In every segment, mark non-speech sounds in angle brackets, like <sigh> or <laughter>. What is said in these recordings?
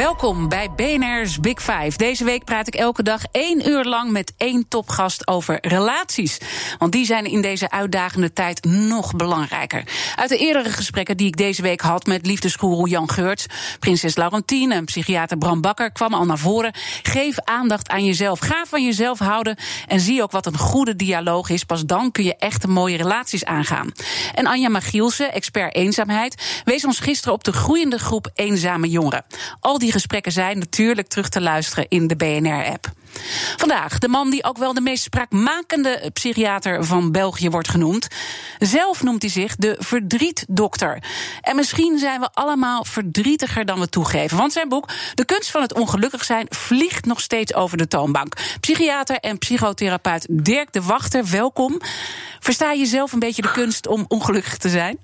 Welkom bij BNR's Big Five. Deze week praat ik elke dag één uur lang met één topgast over relaties. Want die zijn in deze uitdagende tijd nog belangrijker. Uit de eerdere gesprekken die ik deze week had met liefdesgoeroe Jan Geurts, prinses Laurentien en psychiater Bram Bakker kwam al naar voren. Geef aandacht aan jezelf. Ga van jezelf houden en zie ook wat een goede dialoog is. Pas dan kun je echt mooie relaties aangaan. En Anja Magielsen, expert eenzaamheid, wees ons gisteren op de groeiende groep eenzame jongeren. Al die gesprekken zijn natuurlijk terug te luisteren in de BNR-app. Vandaag de man die ook wel de meest spraakmakende psychiater van België wordt genoemd. Zelf noemt hij zich de verdrietdokter. En misschien zijn we allemaal verdrietiger dan we toegeven. Want zijn boek De kunst van het ongelukkig zijn vliegt nog steeds over de toonbank. Psychiater en psychotherapeut Dirk de Wachter, welkom. Versta je zelf een beetje de kunst om ongelukkig te zijn?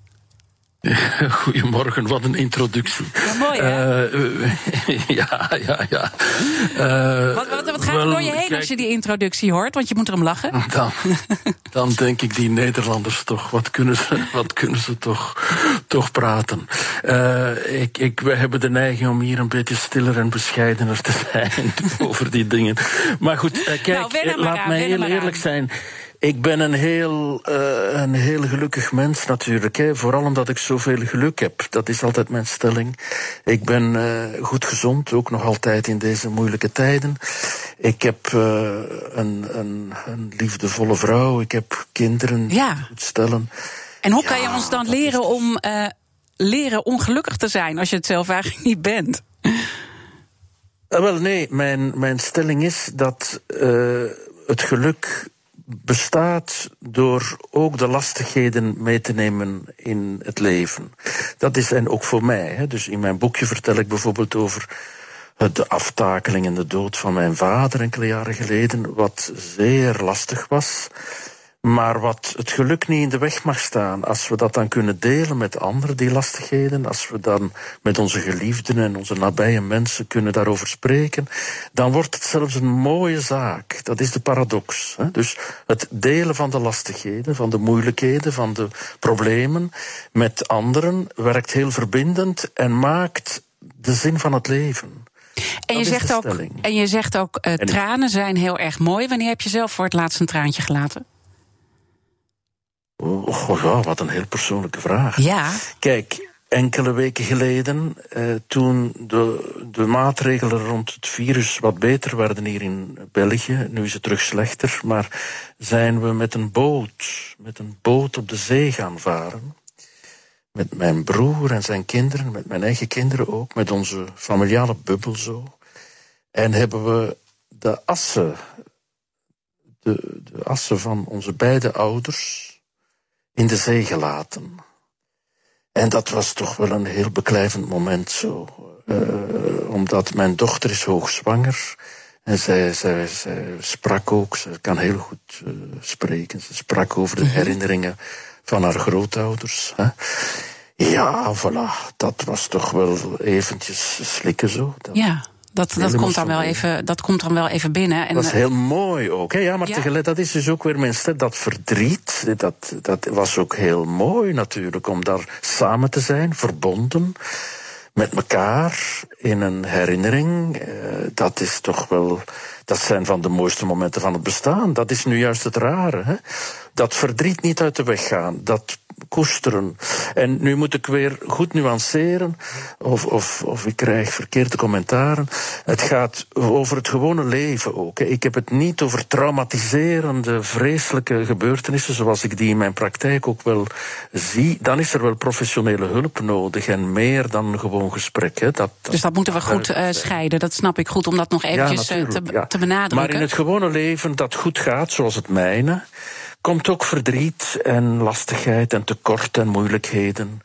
<laughs> Goedemorgen, wat een introductie. Ja, mooi hè? Uh, <laughs> ja, ja, ja. Uh, wat, wat, wat, gaat er door je heen kijk, als je die introductie hoort? Want je moet erom lachen. <laughs> Dan, dan denk ik, die Nederlanders toch, wat kunnen ze, wat kunnen ze toch, toch praten? Uh, ik, ik, we hebben de neiging om hier een beetje stiller en bescheidener te zijn over die dingen. Maar goed, kijk, nou, laat aan, mij heel eerlijk aan. zijn. Ik ben een heel, uh, een heel gelukkig mens natuurlijk. Hè. Vooral omdat ik zoveel geluk heb. Dat is altijd mijn stelling. Ik ben uh, goed gezond, ook nog altijd in deze moeilijke tijden. Ik heb uh, een, een, een, liefdevolle vrouw. Ik heb kinderen ja. goed stellen. En hoe ja, kan je ons dan leren is... om leren ongelukkig te zijn als je het zelf eigenlijk niet bent? wel, nee, mijn, mijn stelling is dat het geluk bestaat door ook de lastigheden mee te nemen in het leven. Dat is en ook voor mij. Hè. Dus in mijn boekje vertel ik bijvoorbeeld over de aftakeling en de dood van mijn vader enkele jaren geleden, wat zeer lastig was. Maar wat het geluk niet in de weg mag staan, als we dat dan kunnen delen met anderen, die lastigheden, als we dan met onze geliefden en onze nabije mensen kunnen daarover spreken, dan wordt het zelfs een mooie zaak. Dat is de paradox. Hè? Dus het delen van de lastigheden, van de moeilijkheden, van de problemen met anderen werkt heel verbindend en maakt de zin van het leven. En je, zegt ook, en je zegt ook, uh, tranen zijn heel erg mooi. Wanneer heb je zelf voor het laatst een traantje gelaten? Oh, ja, wat een heel persoonlijke vraag. Ja. Kijk, enkele weken geleden, eh, toen de, de maatregelen rond het virus wat beter werden hier in België, nu is het terug slechter, maar zijn we met een boot, met een boot op de zee gaan varen. Met mijn broer en zijn kinderen, met mijn eigen kinderen ook, met onze familiale bubbel zo. En hebben we de assen, de, de assen van onze beide ouders, in de zee gelaten. En dat was toch wel een heel beklijvend moment zo. Uh, omdat mijn dochter is hoogzwanger. En zij, zij, zij sprak ook, ze kan heel goed uh, spreken. Ze sprak over de herinneringen van haar grootouders. Hè. Ja, voilà, dat was toch wel eventjes slikken zo. Dat, ja. Dat, dat, komt dan wel even, dat komt dan wel even binnen. En dat is heel mooi ook. Hè? Ja, maar ja. tegelijk, dat is dus ook weer mensen, dat verdriet, dat, dat was ook heel mooi natuurlijk, om daar samen te zijn, verbonden met elkaar in een herinnering. Uh, dat is toch wel, dat zijn van de mooiste momenten van het bestaan. Dat is nu juist het rare. Hè? Dat verdriet niet uit de weg gaan, dat koesteren. En nu moet ik weer goed nuanceren, of, of, of ik krijg verkeerde commentaren. Het gaat over het gewone leven ook. Ik heb het niet over traumatiserende, vreselijke gebeurtenissen, zoals ik die in mijn praktijk ook wel zie. Dan is er wel professionele hulp nodig en meer dan gewoon gesprek. Hè. Dat, dus dat moeten we goed uh, scheiden, dat snap ik goed, om dat nog eventjes ja, te, ja. te benadrukken. Maar in het gewone leven dat goed gaat, zoals het mijne komt ook verdriet en lastigheid en tekort en moeilijkheden.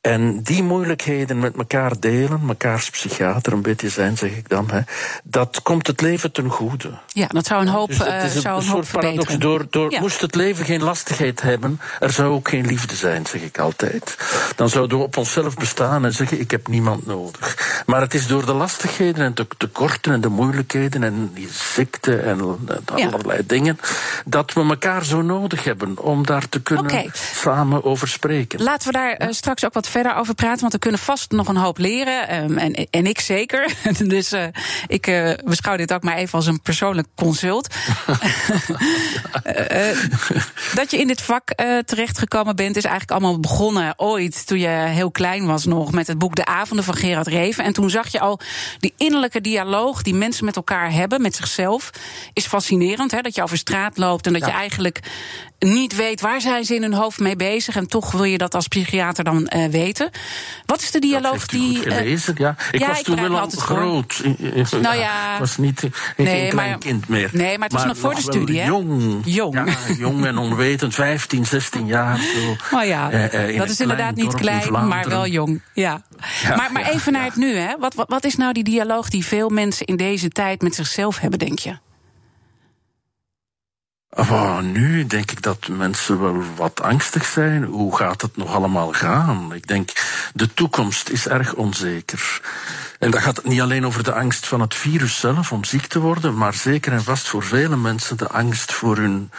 En die moeilijkheden met elkaar delen, mekaars psychiater een beetje zijn, zeg ik dan, hè, dat komt het leven ten goede. Ja, dat zou een hoop, Dus het is uh, een, zou een soort paradox. Door, door, Ja. Moest het leven geen lastigheid hebben, er zou ook geen liefde zijn, zeg ik altijd. Dan zouden we op onszelf bestaan en zeggen: Ik heb niemand nodig. Maar het is door de lastigheden en de tekorten en de moeilijkheden en die ziekte en eh, Ja. allerlei dingen, dat we elkaar zo nodig hebben om daar te kunnen samen over spreken. Laten we daar eh, straks ook wat verder over praten, want we kunnen vast nog een hoop leren. ehm, en, en ik zeker. <laughs> dus eh, ik eh, beschouw dit ook maar even als een persoonlijk consult. <laughs> Eh, dat je in dit vak terechtgekomen bent, is eigenlijk allemaal begonnen ooit toen je heel klein was nog met het boek De Avonden van Gerard Reven. En toen zag je al die innerlijke dialoog die mensen met elkaar hebben, met zichzelf, is fascinerend. Hè? Dat je over straat loopt en dat je eigenlijk niet weet waar zijn ze in hun hoofd mee bezig. En toch wil je dat als psychiater dan eh, weten. Wat is de dialoog die. eh, gelezen, ja. Ik ja, was ik toen wel al voor. groot. Nou ja. Ik <laughs> was niet geen Nee, klein maar- kind meer. nee, maar het was nog voor de studie, hè? Jong. Jong. Ja, jong en onwetend, 15, 16 jaar. Zo. <laughs> Oh ja, Eh, eh, in dat is inderdaad niet in klein, maar wel jong. Ja. Ja, maar maar even naar het nu, hè? Wat, wat, wat is nou die dialoog die veel mensen in deze tijd met zichzelf hebben, denk je? Nu denk ik dat mensen wel wat angstig zijn. Hoe gaat het nog allemaal gaan? Ik denk, de toekomst is erg onzeker. En dat gaat niet alleen over de angst van het virus zelf om ziek te worden, maar zeker en vast voor vele mensen de angst voor hun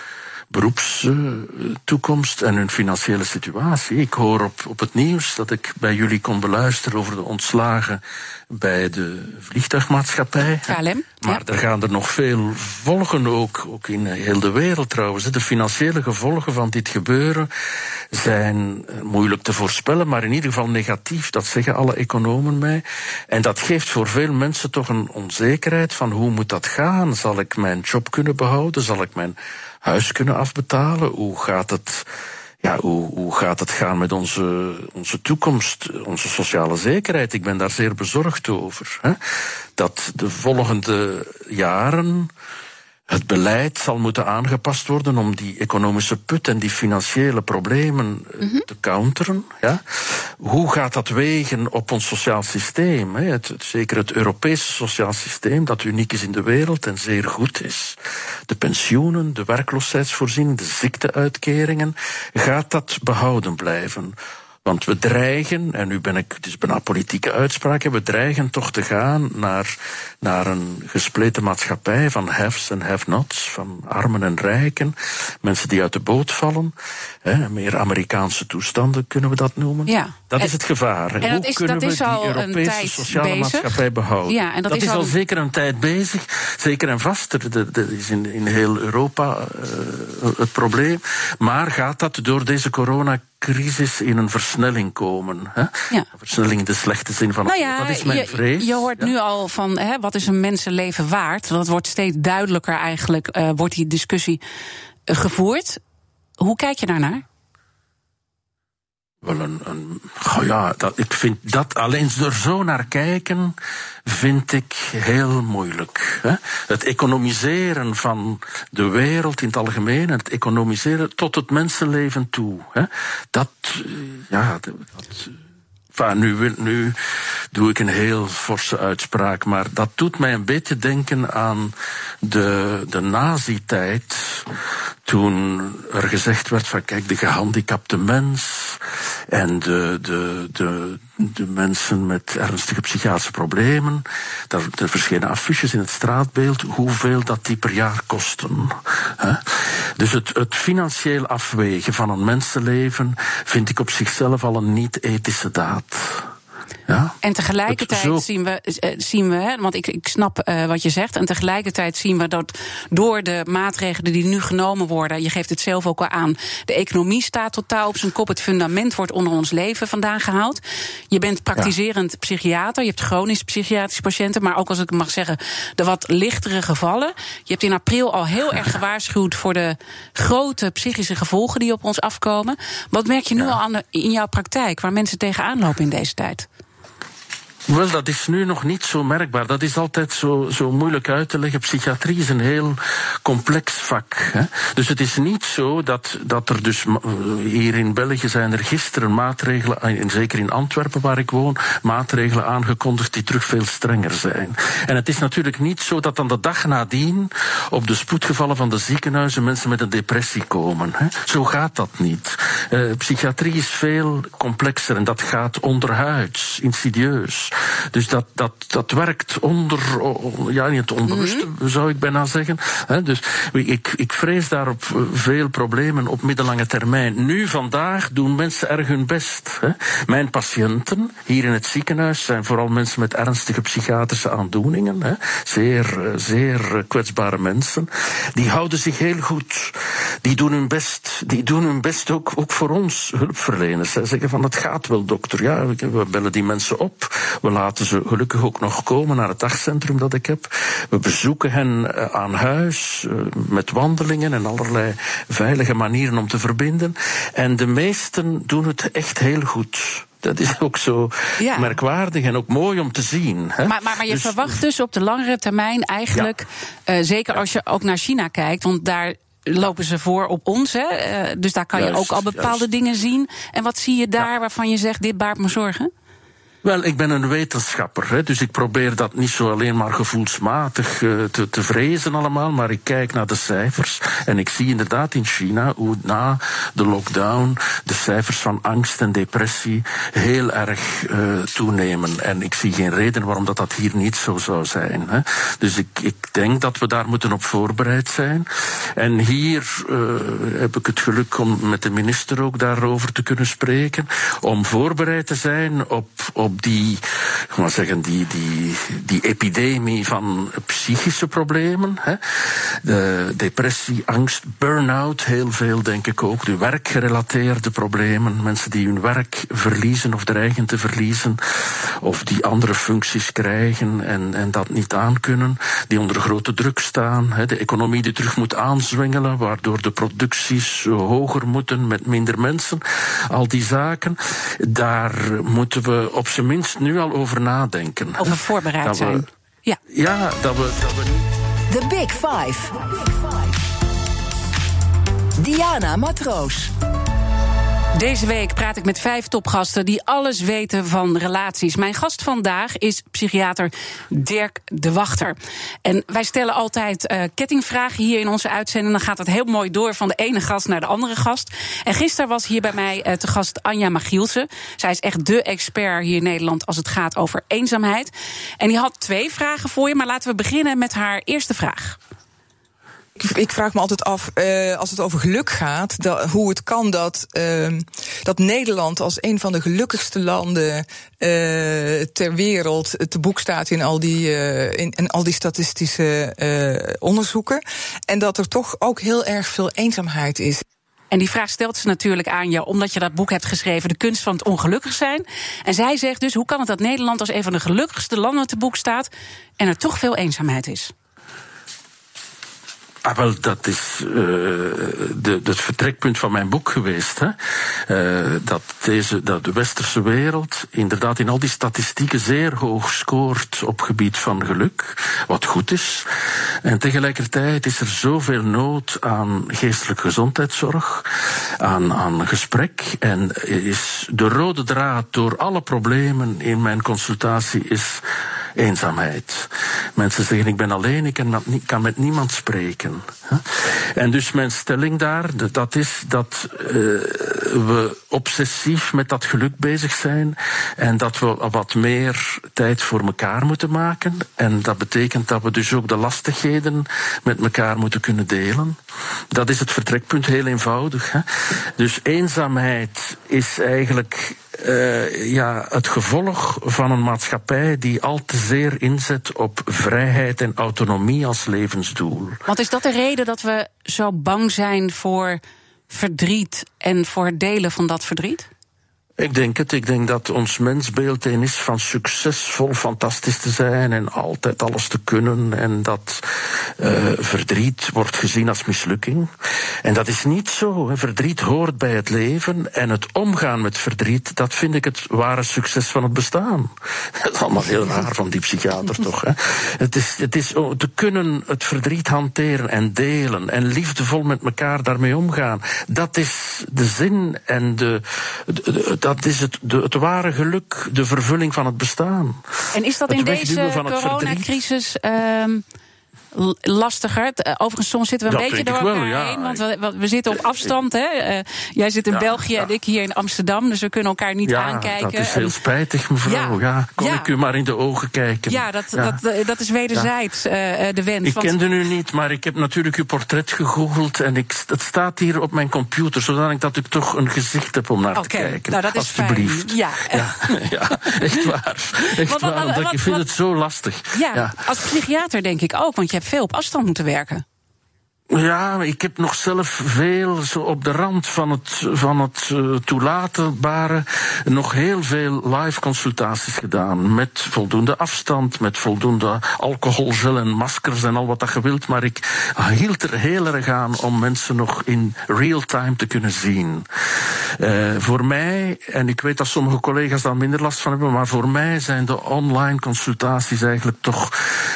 beroepstoekomst en hun financiële situatie. Ik hoor op, op het nieuws dat ik bij jullie kon beluisteren over de ontslagen bij de vliegtuigmaatschappij. KLM, Maar ja. er gaan er nog veel volgen, ook, ook in heel de wereld trouwens. De financiële gevolgen van dit gebeuren zijn eh, moeilijk te voorspellen, maar in ieder geval negatief. Dat zeggen alle economen mij. En dat geeft voor veel mensen toch een onzekerheid van hoe moet dat gaan? Zal ik mijn job kunnen behouden? Zal ik mijn huis kunnen afbetalen? Hoe gaat het? Ja, hoe, hoe gaat het gaan met onze, onze toekomst, onze sociale zekerheid? Ik ben daar zeer bezorgd over. Hè? Dat de volgende jaren het beleid zal moeten aangepast worden om die economische put en die financiële problemen eh, te counteren. Ja? Hoe gaat dat wegen op ons sociaal systeem? Hè? Het, het- zeker het Europese sociaal systeem, dat uniek is in de wereld en zeer goed is. De pensioenen, de werkloosheidsvoorziening, de ziekteuitkeringen. Gaat dat behouden blijven? Want we dreigen, en nu ben ik, het is bijna politieke uitspraken, we dreigen toch te gaan naar, naar een gespleten maatschappij van haves en have-nots, van armen en rijken, mensen die uit de boot vallen. Hè, meer Amerikaanse toestanden kunnen we dat noemen. Ja. Dat En- is het gevaar. en dat Hoe is- kunnen dat is we die Europese sociale bezig. maatschappij behouden? Ja, en dat is is al een- zeker een tijd bezig, zeker en vast. Er, er- er is in, in heel Europa eh, het probleem. Maar gaat dat door deze coronacrisis in een versnelling komen? Hè? Ja. Versnelling in de slechte zin van het Nou woord. ja, Dat is mijn je, vrees. je hoort Ja. nu al van hè, wat is een mensenleven waard. Dat wordt steeds duidelijker eigenlijk, eh, wordt die discussie eh, gevoerd. Hoe kijk je daarnaar? Wel een, een ja, dat, ik vind dat alleen er zo naar kijken, vind ik heel moeilijk. Hè? Het economiseren van de wereld in het algemeen en het economiseren tot het mensenleven toe. Hè? Dat, eh, ja, dat. Nu, nu doe ik een heel forse uitspraak, maar dat doet mij een beetje denken aan de, de nazi-tijd. Toen er gezegd werd van kijk, de gehandicapte mens en de, de, de, de mensen met ernstige psychiatrische problemen. Daar, er verschenen affiches in het straatbeeld hoeveel dat die per jaar kosten. Dus het, het financieel afwegen van een mensenleven vind ik op zichzelf al een niet-ethische daad. Ja? En tegelijkertijd zo- zien we, eh, zien we hè, want ik, ik snap eh, wat je zegt. En tegelijkertijd zien we dat door de maatregelen die nu genomen worden, je geeft het zelf ook al aan, de economie staat totaal op zijn kop. Het fundament wordt onder ons leven vandaan gehaald. Je bent praktiserend psychiater, je hebt chronisch psychiatrische patiënten, maar ook als ik mag zeggen, de wat lichtere gevallen. Je hebt in april al heel erg <laughs> gewaarschuwd voor de grote psychische gevolgen die op ons afkomen. Wat merk je nu al aan de- in jouw praktijk, waar mensen tegenaan lopen in deze tijd? Wel, dat is nu nog niet zo merkbaar. Dat is altijd zo, zo moeilijk uit te leggen. Psychiatrie is een heel complex vak. Hè? Dus het is niet zo dat, dat er dus hier in België zijn er gisteren maatregelen, en zeker in Antwerpen waar ik woon, maatregelen aangekondigd die terug veel strenger zijn. En het is natuurlijk niet zo dat dan de dag nadien op de spoedgevallen van de ziekenhuizen mensen met een depressie komen. Hè? Zo gaat dat niet. Uh, psychiatrie is veel complexer en dat gaat onderhuids, insidieus. Dus dat, dat, dat werkt onder, ja, niet het onbewuste mm -hmm. zou ik bijna zeggen. dus ik, ik vrees daarop veel problemen op middellange termijn. Nu, vandaag, doen mensen erg hun best. Mijn patiënten hier in het ziekenhuis zijn vooral mensen met ernstige psychiatrische aandoeningen. Zeer, zeer kwetsbare mensen. Die houden zich heel goed. Die doen hun best. Die doen hun best ook, ook voor ons hulpverleners. Ze zeggen van het gaat wel dokter. Ja, we bellen die mensen op. We laten ze gelukkig ook nog komen naar het dagcentrum dat ik heb. We bezoeken hen eh, aan huis eh, met wandelingen en allerlei veilige manieren om te verbinden. En de meesten doen het echt heel goed. Dat is ook zo merkwaardig en ook mooi om te zien. Hè? Maar, maar, maar, je dus- verwacht dus op de langere termijn eigenlijk, ja. uh, zeker als je ook naar China kijkt, want daar lopen ze voor op ons. Hè? Uh, dus daar kan juist, je ook al bepaalde juist. dingen zien. En wat zie je daar waarvan je zegt, dit baart me zorgen? Wel, ik ben een wetenschapper, hè, dus ik probeer dat niet zo alleen maar gevoelsmatig uh, te, te vrezen allemaal, maar ik kijk naar de cijfers en ik zie inderdaad in China hoe na de lockdown de cijfers van angst en depressie heel erg uh, toenemen. En ik zie geen reden waarom dat, dat hier niet zo zou zijn. Hè. Dus ik, ik denk dat we daar moeten op voorbereid zijn. En hier uh, heb ik het geluk om met de minister ook daarover te kunnen spreken, om voorbereid te zijn op op die, maar zeggen, die, die, die epidemie van psychische problemen. Hè. De depressie, angst, burn-out, heel veel denk ik ook. De werkgerelateerde problemen. Mensen die hun werk verliezen of dreigen te verliezen. Of die andere functies krijgen en, en dat niet aankunnen. Die onder grote druk staan. Hè. De economie die terug moet aanzwengelen, waardoor de producties hoger moeten met minder mensen. Al die zaken. Daar moeten we op zijn minst nu al over nadenken. Over voorbereid dat zijn. We, ja. ja, dat we, dat we The Big Five. Diana Matroos. Deze week praat ik met vijf topgasten die alles weten van relaties. Mijn gast vandaag is psychiater Dirk de Wachter. En wij stellen altijd uh, kettingvragen hier in onze uitzending. Dan gaat het heel mooi door van de ene gast naar de andere gast. En gisteren was hier bij mij uh, te gast Anja Magielsen. Zij is echt de expert hier in Nederland als het gaat over eenzaamheid. En die had twee vragen voor je, maar laten we beginnen met haar eerste vraag ik vraag me altijd af, uh, als het over geluk gaat, hoe het kan dat, uh, dat Nederland als een van de gelukkigste landen uh, ter wereld te boek staat in al die, in, in, al die statistische onderzoeken. En dat er toch ook heel erg veel eenzaamheid is. En die vraag stelt ze natuurlijk aan je, omdat je dat boek hebt geschreven, De kunst van het ongelukkig zijn. En zij zegt dus: hoe kan het dat Nederland als een van de gelukkigste landen te boek staat en er toch veel eenzaamheid is? Ah, wel, dat is uh, de, het vertrekpunt van mijn boek geweest. Hè? Uh, dat, deze, dat de westerse wereld inderdaad in al die statistieken zeer hoog scoort op gebied van geluk, wat goed is. En tegelijkertijd is er zoveel nood aan geestelijke gezondheidszorg, aan, aan gesprek. En is de rode draad door alle problemen in mijn consultatie is eenzaamheid. Mensen zeggen ik ben alleen, ik kan met niemand spreken. En dus mijn stelling daar, dat is dat uh, we obsessief met dat geluk bezig zijn en dat we wat meer tijd voor elkaar moeten maken. En dat betekent dat we dus ook de lastigheden met elkaar moeten kunnen delen. Dat is het vertrekpunt, heel eenvoudig. Hè? Dus eenzaamheid is eigenlijk uh, ja, het gevolg van een maatschappij die al te zeer inzet op vrijheid en autonomie als levensdoel. Want is dat de reden dat we zo bang zijn voor verdriet en voor het delen van dat verdriet? Ik denk het. Ik denk dat ons mensbeeld een is van succesvol, fantastisch te zijn en altijd alles te kunnen. En dat uh, verdriet wordt gezien als mislukking. En dat is niet zo. Verdriet hoort bij het leven. En het omgaan met verdriet, dat vind ik het ware succes van het bestaan. <laughs> Dat is allemaal heel raar van die psychiater <laughs> toch. Hè? Het is, het is te kunnen het verdriet hanteren en delen. En liefdevol met elkaar daarmee omgaan. Dat is de zin en de, de, de dat is het, de, het ware geluk, de vervulling van het bestaan. En is dat in deze coronacrisis lastiger. Eh, overigens, soms zitten we een beetje door elkaar wel, heen. Want we, we, zitten op afstand. Hè? Uh, jij zit in België en ik hier in Amsterdam. Dus we kunnen elkaar niet aankijken. Dat is heel spijtig, mevrouw. Ja, kon ik u maar in de ogen kijken. Ja, dat, dat, eh, dat is wederzijds uh, de wens. Ik kende u niet, maar ik heb natuurlijk uw portret gegoogeld. En ik, het staat hier op mijn computer. Zodat dat ik toch een gezicht heb om naar te kijken. Nou, dat is Alsjeblieft. Fijn. <laughs> Ja. Ja, echt waar. <laughs> Echt waar. Wat, ik vind het zo lastig. Ja, als psychiater denk ik ook. Want je veel op afstand moeten werken. Ja, ik heb nog zelf veel zo op de rand van het, van het uh, toelatenbare nog heel veel live consultaties gedaan. Met voldoende afstand, met voldoende alcoholgel en maskers en al wat dat je wilt. Maar ik hield er heel erg aan om mensen nog in real time te kunnen zien. Uh, voor mij, en ik weet dat sommige collega's daar minder last van hebben, maar voor mij zijn de online consultaties eigenlijk toch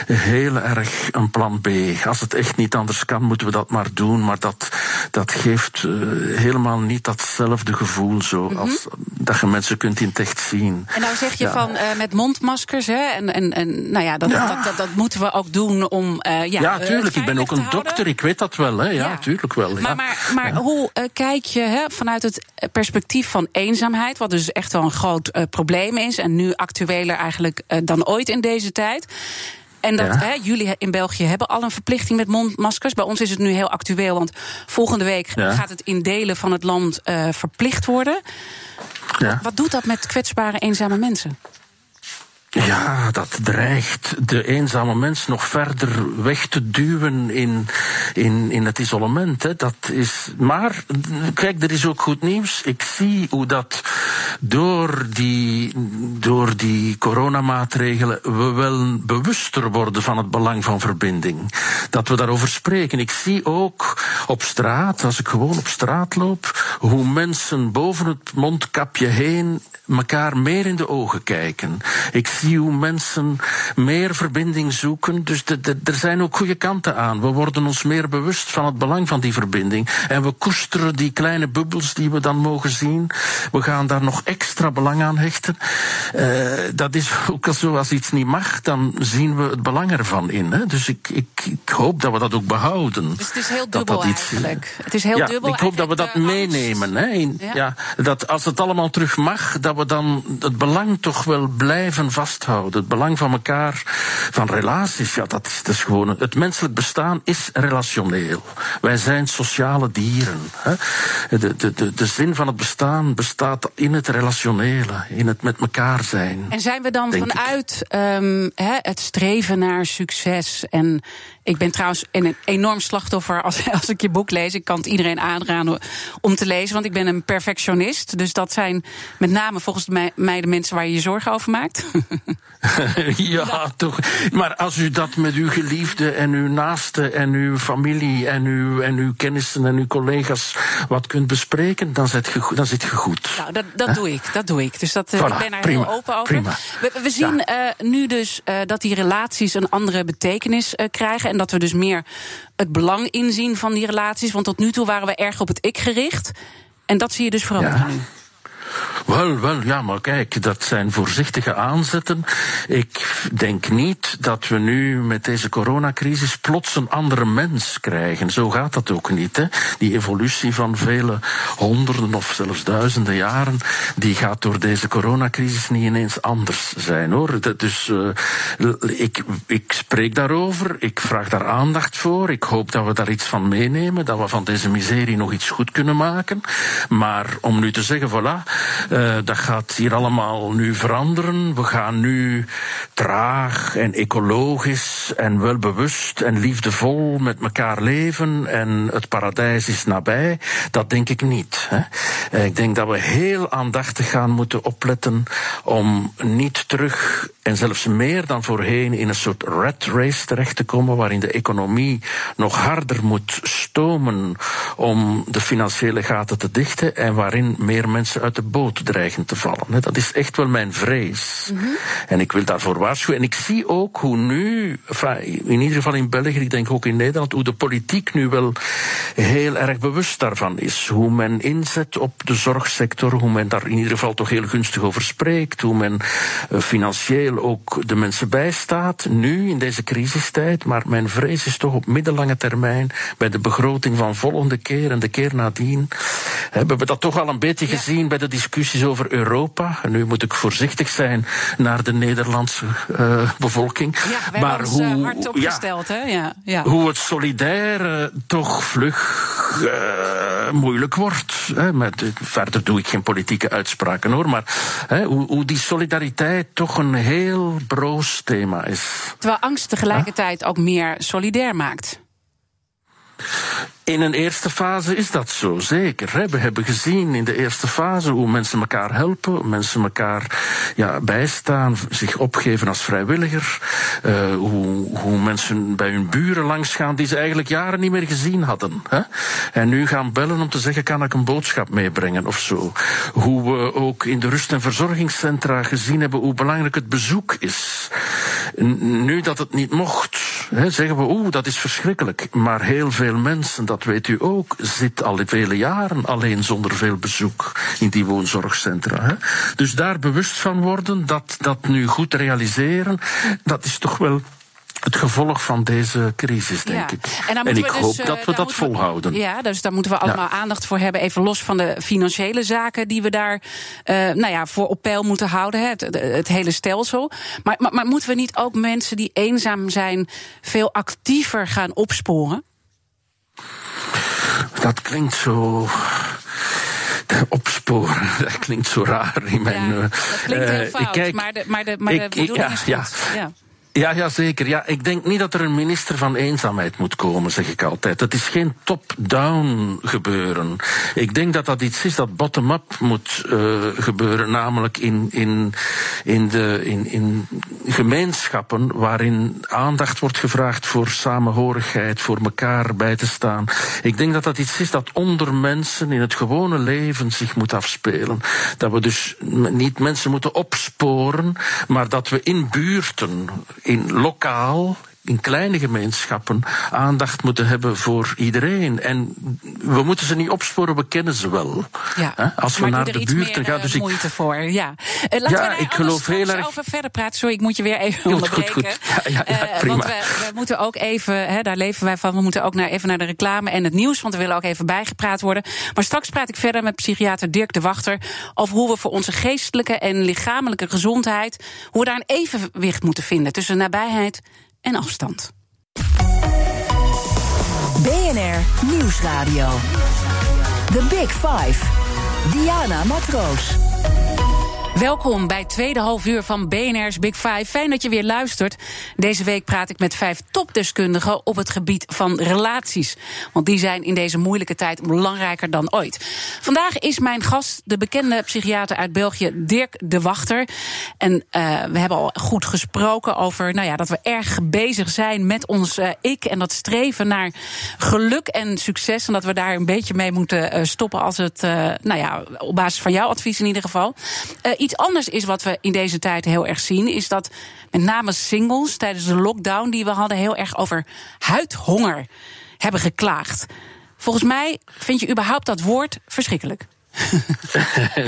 heel erg een plan B. Als het echt niet anders kan, moeten we dat maar doen. Maar dat, dat geeft uh, helemaal niet datzelfde gevoel zo mm -hmm. als dat je mensen kunt in het echt zien. En nou zeg je ja. van uh, met mondmaskers, hè? En, en, en nou ja dat, ja. Dat, dat, dat, moeten we ook doen om. Uh, ja, ja, tuurlijk. ik ben ook een dokter, ik weet dat wel, hè? Ja, ja. tuurlijk wel. Maar, maar, maar hoe kijk je hè, vanuit het perspectief van eenzaamheid, wat dus echt wel een groot probleem is en nu actueler eigenlijk dan ooit in deze tijd? En dat ja. hè, jullie in België hebben al een verplichting met mondmaskers. Bij ons is het nu heel actueel, want volgende week ja. gaat het in delen van het land uh, verplicht worden. Ja. Wat doet dat met kwetsbare, eenzame mensen? Ja, dat dreigt de eenzame mens nog verder weg te duwen in, in, in het isolement. Hè. Dat is, maar kijk, er is ook goed nieuws. Ik zie hoe dat door die, door die coronamaatregelen we wel bewuster worden van het belang van verbinding. Dat we daarover spreken. Ik zie ook op straat, als ik gewoon op straat loop, hoe mensen boven het mondkapje heen elkaar meer in de ogen kijken. Ik hoe mensen meer verbinding zoeken. Dus de, de, er zijn ook goede kanten aan. We worden ons meer bewust van het belang van die verbinding. En we koesteren die kleine bubbels die we dan mogen zien. We gaan daar nog extra belang aan hechten. Uh, dat is ook zo, als iets niet mag, dan zien we het belang ervan in. Hè? Dus ik, ik, ik hoop dat we dat ook behouden. Dus het is heel dubbel dat dat iets, eigenlijk. Het is heel ja, dubbel. Ik hoop dat we dat meenemen. Hè? In, ja. ja. dat als het allemaal terug mag, dat we dan het belang toch wel blijven vasthouden. Het belang van elkaar, van relaties, ja, dat is, dat is gewoon. Het menselijk bestaan is relationeel. Wij zijn sociale dieren. Hè? De, de, de, de zin van het bestaan bestaat in het relationele, in het met elkaar zijn. En zijn we dan vanuit um, het streven naar succes en ik ben trouwens een enorm slachtoffer als, <laughs> als ik je boek lees. Ik kan het iedereen aanraden om te lezen, want ik ben een perfectionist. Dus dat zijn met name volgens mij, mij de mensen waar je je zorgen over maakt. <laughs> ja, toch. Maar als u dat met uw geliefde en uw naaste en uw familie en uw, en uw kennissen en uw collega's wat kunt bespreken, dan zit je, dan zit je goed. Nou, dat, dat doe ik. Dat doe ik. Dus dat, uh, voilà, ik ben daar prima, heel open over. We, we, zien ja. uh, nu dus uh, dat die relaties een andere betekenis krijgen. En dat we dus meer het belang inzien van die relaties. Want tot nu toe waren we erg op het ik gericht. En dat zie je dus veranderen ja. nu. Wel, wel, ja, maar kijk, dat zijn voorzichtige aanzetten. Ik denk niet dat we nu met deze coronacrisis plots een andere mens krijgen. Zo gaat dat ook niet. Hè? Die evolutie van vele honderden of zelfs duizenden jaren, die gaat door deze coronacrisis niet ineens anders zijn, hoor. Dus uh, ik, ik spreek daarover, ik vraag daar aandacht voor, ik hoop dat we daar iets van meenemen, dat we van deze miserie nog iets goed kunnen maken. Maar om nu te zeggen, voilà, Uh, dat gaat hier allemaal nu veranderen. We gaan nu traag en ecologisch en welbewust en liefdevol met elkaar leven en het paradijs is nabij. Dat denk ik niet. Hè. Eh, ik denk dat we heel aandachtig gaan moeten opletten om niet terug en zelfs meer dan voorheen in een soort rat race terecht te komen waarin de economie nog harder moet stomen om de financiële gaten te dichten en waarin meer mensen uit de boot dreigen te vallen. Dat is echt wel mijn vrees. Mm -hmm. En ik wil daarvoor waarschuwen. En ik zie ook hoe nu, in ieder geval in België, ik denk ook in Nederland, hoe de politiek nu wel heel erg bewust daarvan is. Hoe men inzet op de zorgsector, hoe men daar in ieder geval toch heel gunstig over spreekt, hoe men uh, financieel ook de mensen bijstaat, nu in deze crisistijd. Maar mijn vrees is toch op middellange termijn, bij de begroting van volgende keer en de keer nadien, hebben we dat toch al een beetje ja. gezien bij de discussies over Europa. En nu moet ik voorzichtig zijn naar de Nederlandse uh, bevolking. Ja, maar hoe, uh, hard opgesteld, ja, hè? Ja, ja. Hoe het solidaire toch vlug uh, moeilijk wordt. Hè, met, verder doe ik geen politieke uitspraken hoor, maar hè, hoe, hoe, die solidariteit toch een heel broos thema is. Terwijl angst tegelijkertijd ook meer solidair maakt. In een eerste fase is dat zo, zeker. We hebben gezien in de eerste fase hoe mensen elkaar helpen, mensen elkaar ja, bijstaan, zich opgeven als vrijwilliger, uh, hoe, hoe mensen bij hun buren langsgaan die ze eigenlijk jaren niet meer gezien hadden. Hè? En nu gaan bellen om te zeggen, kan ik een boodschap meebrengen of zo. Hoe we ook in de rust- en verzorgingscentra gezien hebben hoe belangrijk het bezoek is. Nu dat het niet mocht, zeggen we, oeh, dat is verschrikkelijk. Maar heel veel mensen, dat weet u ook, zit al vele jaren alleen zonder veel bezoek in die woonzorgcentra. Dus daar bewust van worden, dat, dat nu goed realiseren, dat is toch wel het gevolg van deze crisis, denk ja. ik. En, en ik we hoop dus, dat we dat volhouden. We, ja, dus daar moeten we allemaal ja. aandacht voor hebben. Even los van de financiële zaken die we daar uh, nou ja, voor op peil moeten houden. Het, het hele stelsel. Maar, maar, maar moeten we niet ook mensen die eenzaam zijn veel actiever gaan opsporen? Dat klinkt zo opsporen. <laughs> Dat klinkt zo raar in mijn. Ja, dat klinkt heel fout, uh, kijk, maar de, maar de, maar de ik, bedoeling ja, is goed. Ja. ja. Ja, ja, zeker. Ja, ik denk niet dat er een minister van eenzaamheid moet komen, zeg ik altijd. Het is geen top-down gebeuren. Ik denk dat dat iets is dat bottom-up moet uh, gebeuren, namelijk in, in, in, de, in, in gemeenschappen waarin aandacht wordt gevraagd voor samenhorigheid, voor elkaar bij te staan. Ik denk dat dat iets is dat onder mensen in het gewone leven zich moet afspelen. Dat we dus niet mensen moeten opsporen, maar dat we in buurten in lokaal, in kleine gemeenschappen, aandacht moeten hebben voor iedereen. En we moeten ze niet opsporen, we kennen ze wel. Ja, Als we naar de buurt gaan. Dus ik moeite voor. Ja, uh, laten ja, we ik geloof heel erg. over verder praten. Sorry, ik moet je weer even onderbreken. Goed, goed. Ja, ja, ja, prima. Uh, want we, we, moeten ook even, hè, daar leven wij van, we moeten ook naar, even naar de reclame en het nieuws, want we willen ook even bijgepraat worden. Maar straks praat ik verder met psychiater Dirk de Wachter over hoe we voor onze geestelijke en lichamelijke gezondheid, hoe we daar een evenwicht moeten vinden tussen nabijheid en afstand. BNR Nieuwsradio. The Big Five. Diana Matroos. Welkom bij tweede half uur van BNR's Big Five. Fijn dat je weer luistert. Deze week praat ik met vijf topdeskundigen op het gebied van relaties. Want die zijn in deze moeilijke tijd belangrijker dan ooit. Vandaag is mijn gast de bekende psychiater uit België, Dirk de Wachter. En uh, we hebben al goed gesproken over nou ja, dat we erg bezig zijn met ons uh, ik. En dat streven naar geluk en succes. En dat we daar een beetje mee moeten uh, stoppen als het, nou ja, op basis van jouw advies in ieder geval. Iets anders is wat we in deze tijd heel erg zien, is dat met name singles tijdens de lockdown die we hadden heel erg over huidhonger hebben geklaagd. Volgens mij vind je überhaupt dat woord verschrikkelijk.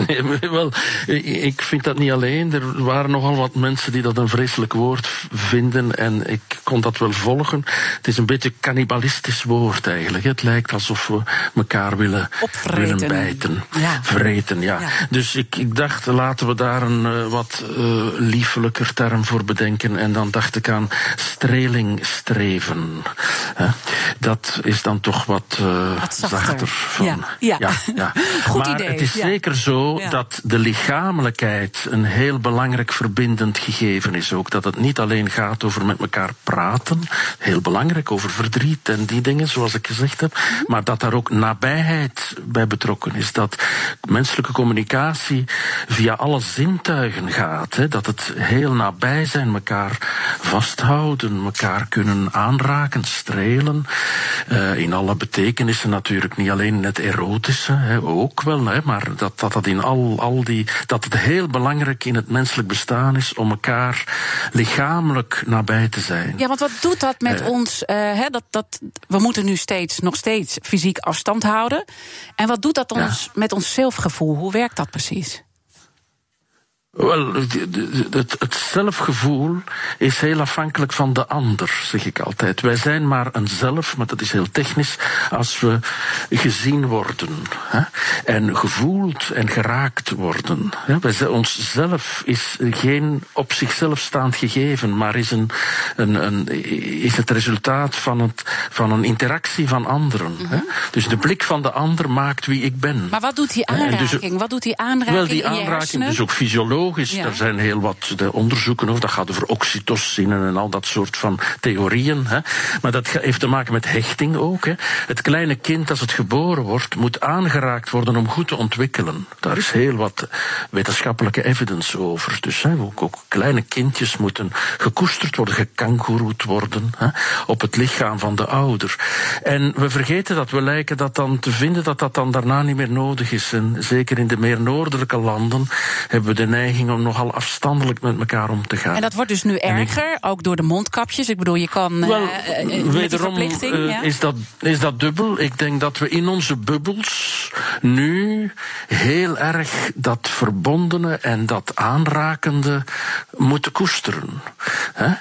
Nee, <laughs> wel, ik vind dat niet alleen. Er waren nogal wat mensen die dat een vreselijk woord vinden en ik kon dat wel volgen. Het is een beetje een cannibalistisch woord eigenlijk. Het lijkt alsof we elkaar willen, willen bijten. Ja. Vreten, ja. Ja. Dus ik, ik dacht, laten we daar een uh, wat uh, liefelijker term voor bedenken. En dan dacht ik aan strelingstreven. Uh, dat is dan toch wat, Wat zachter. zachter. Van, Ja, ja. ja, ja. <laughs> Goed maar maar idee. het is Ja. zeker zo Ja. dat de lichamelijkheid een heel belangrijk verbindend gegeven is ook. Dat het niet alleen gaat over met elkaar praten, heel belangrijk, over verdriet en die dingen, zoals ik gezegd heb, Mhm. maar dat daar ook nabijheid bij betrokken is. Dat menselijke communicatie via alle zintuigen gaat. Hè. Dat het heel nabij zijn, elkaar vasthouden, elkaar kunnen aanraken, strelen. Eh, in alle betekenissen natuurlijk, niet alleen het erotische, hè, ook wel, hè, maar dat, dat dat in al, al die. dat het heel belangrijk in het menselijk bestaan is om elkaar lichamelijk nabij te zijn. Ja, want wat doet dat met Eh. ons? eh, hè, dat, dat, we moeten nu steeds, nog steeds fysiek afstand houden. En wat doet dat Ja. ons, met ons zelfgevoel? Hoe werkt dat precies? Wel, het, het zelfgevoel is heel afhankelijk van de ander, zeg ik altijd. Wij zijn maar een zelf, maar dat is heel technisch, als we gezien worden. Hè? En gevoeld en geraakt worden. Hè? Wij zijn, ons zelf is geen op zichzelf staand gegeven, maar is, een, een, een, is het resultaat van, het, van een interactie van anderen. hè? Dus de blik van de ander maakt wie ik ben. Mhm. Maar wat doet die dus- aanraking? wat doet die aanraking Wel, die in je aanraking is ook fysiologisch. Ja. Er zijn heel wat de onderzoeken over. Dat gaat over oxytocine en al dat soort van theorieën. Hè. Maar dat heeft te maken met hechting ook. Hè. Het kleine kind, als het geboren wordt, moet aangeraakt worden om goed te ontwikkelen. Daar is heel wat wetenschappelijke evidence over. Dus hè, ook, ook kleine kindjes moeten gekoesterd worden, gekangoeroed worden hè, op het lichaam van de ouder. En we vergeten dat, we lijken dat dan te vinden dat dat dan daarna niet meer nodig is. En zeker in de meer noordelijke landen hebben we de neiging om nogal afstandelijk met elkaar om te gaan. En dat wordt dus nu ik- erger, ook door de mondkapjes. Ik bedoel, je kan eh, Wel, eh, eh, wederom ja? is, dat, is dat dubbel. Ik denk dat we in onze bubbels nu heel erg dat verbondene en dat aanrakende moeten koesteren.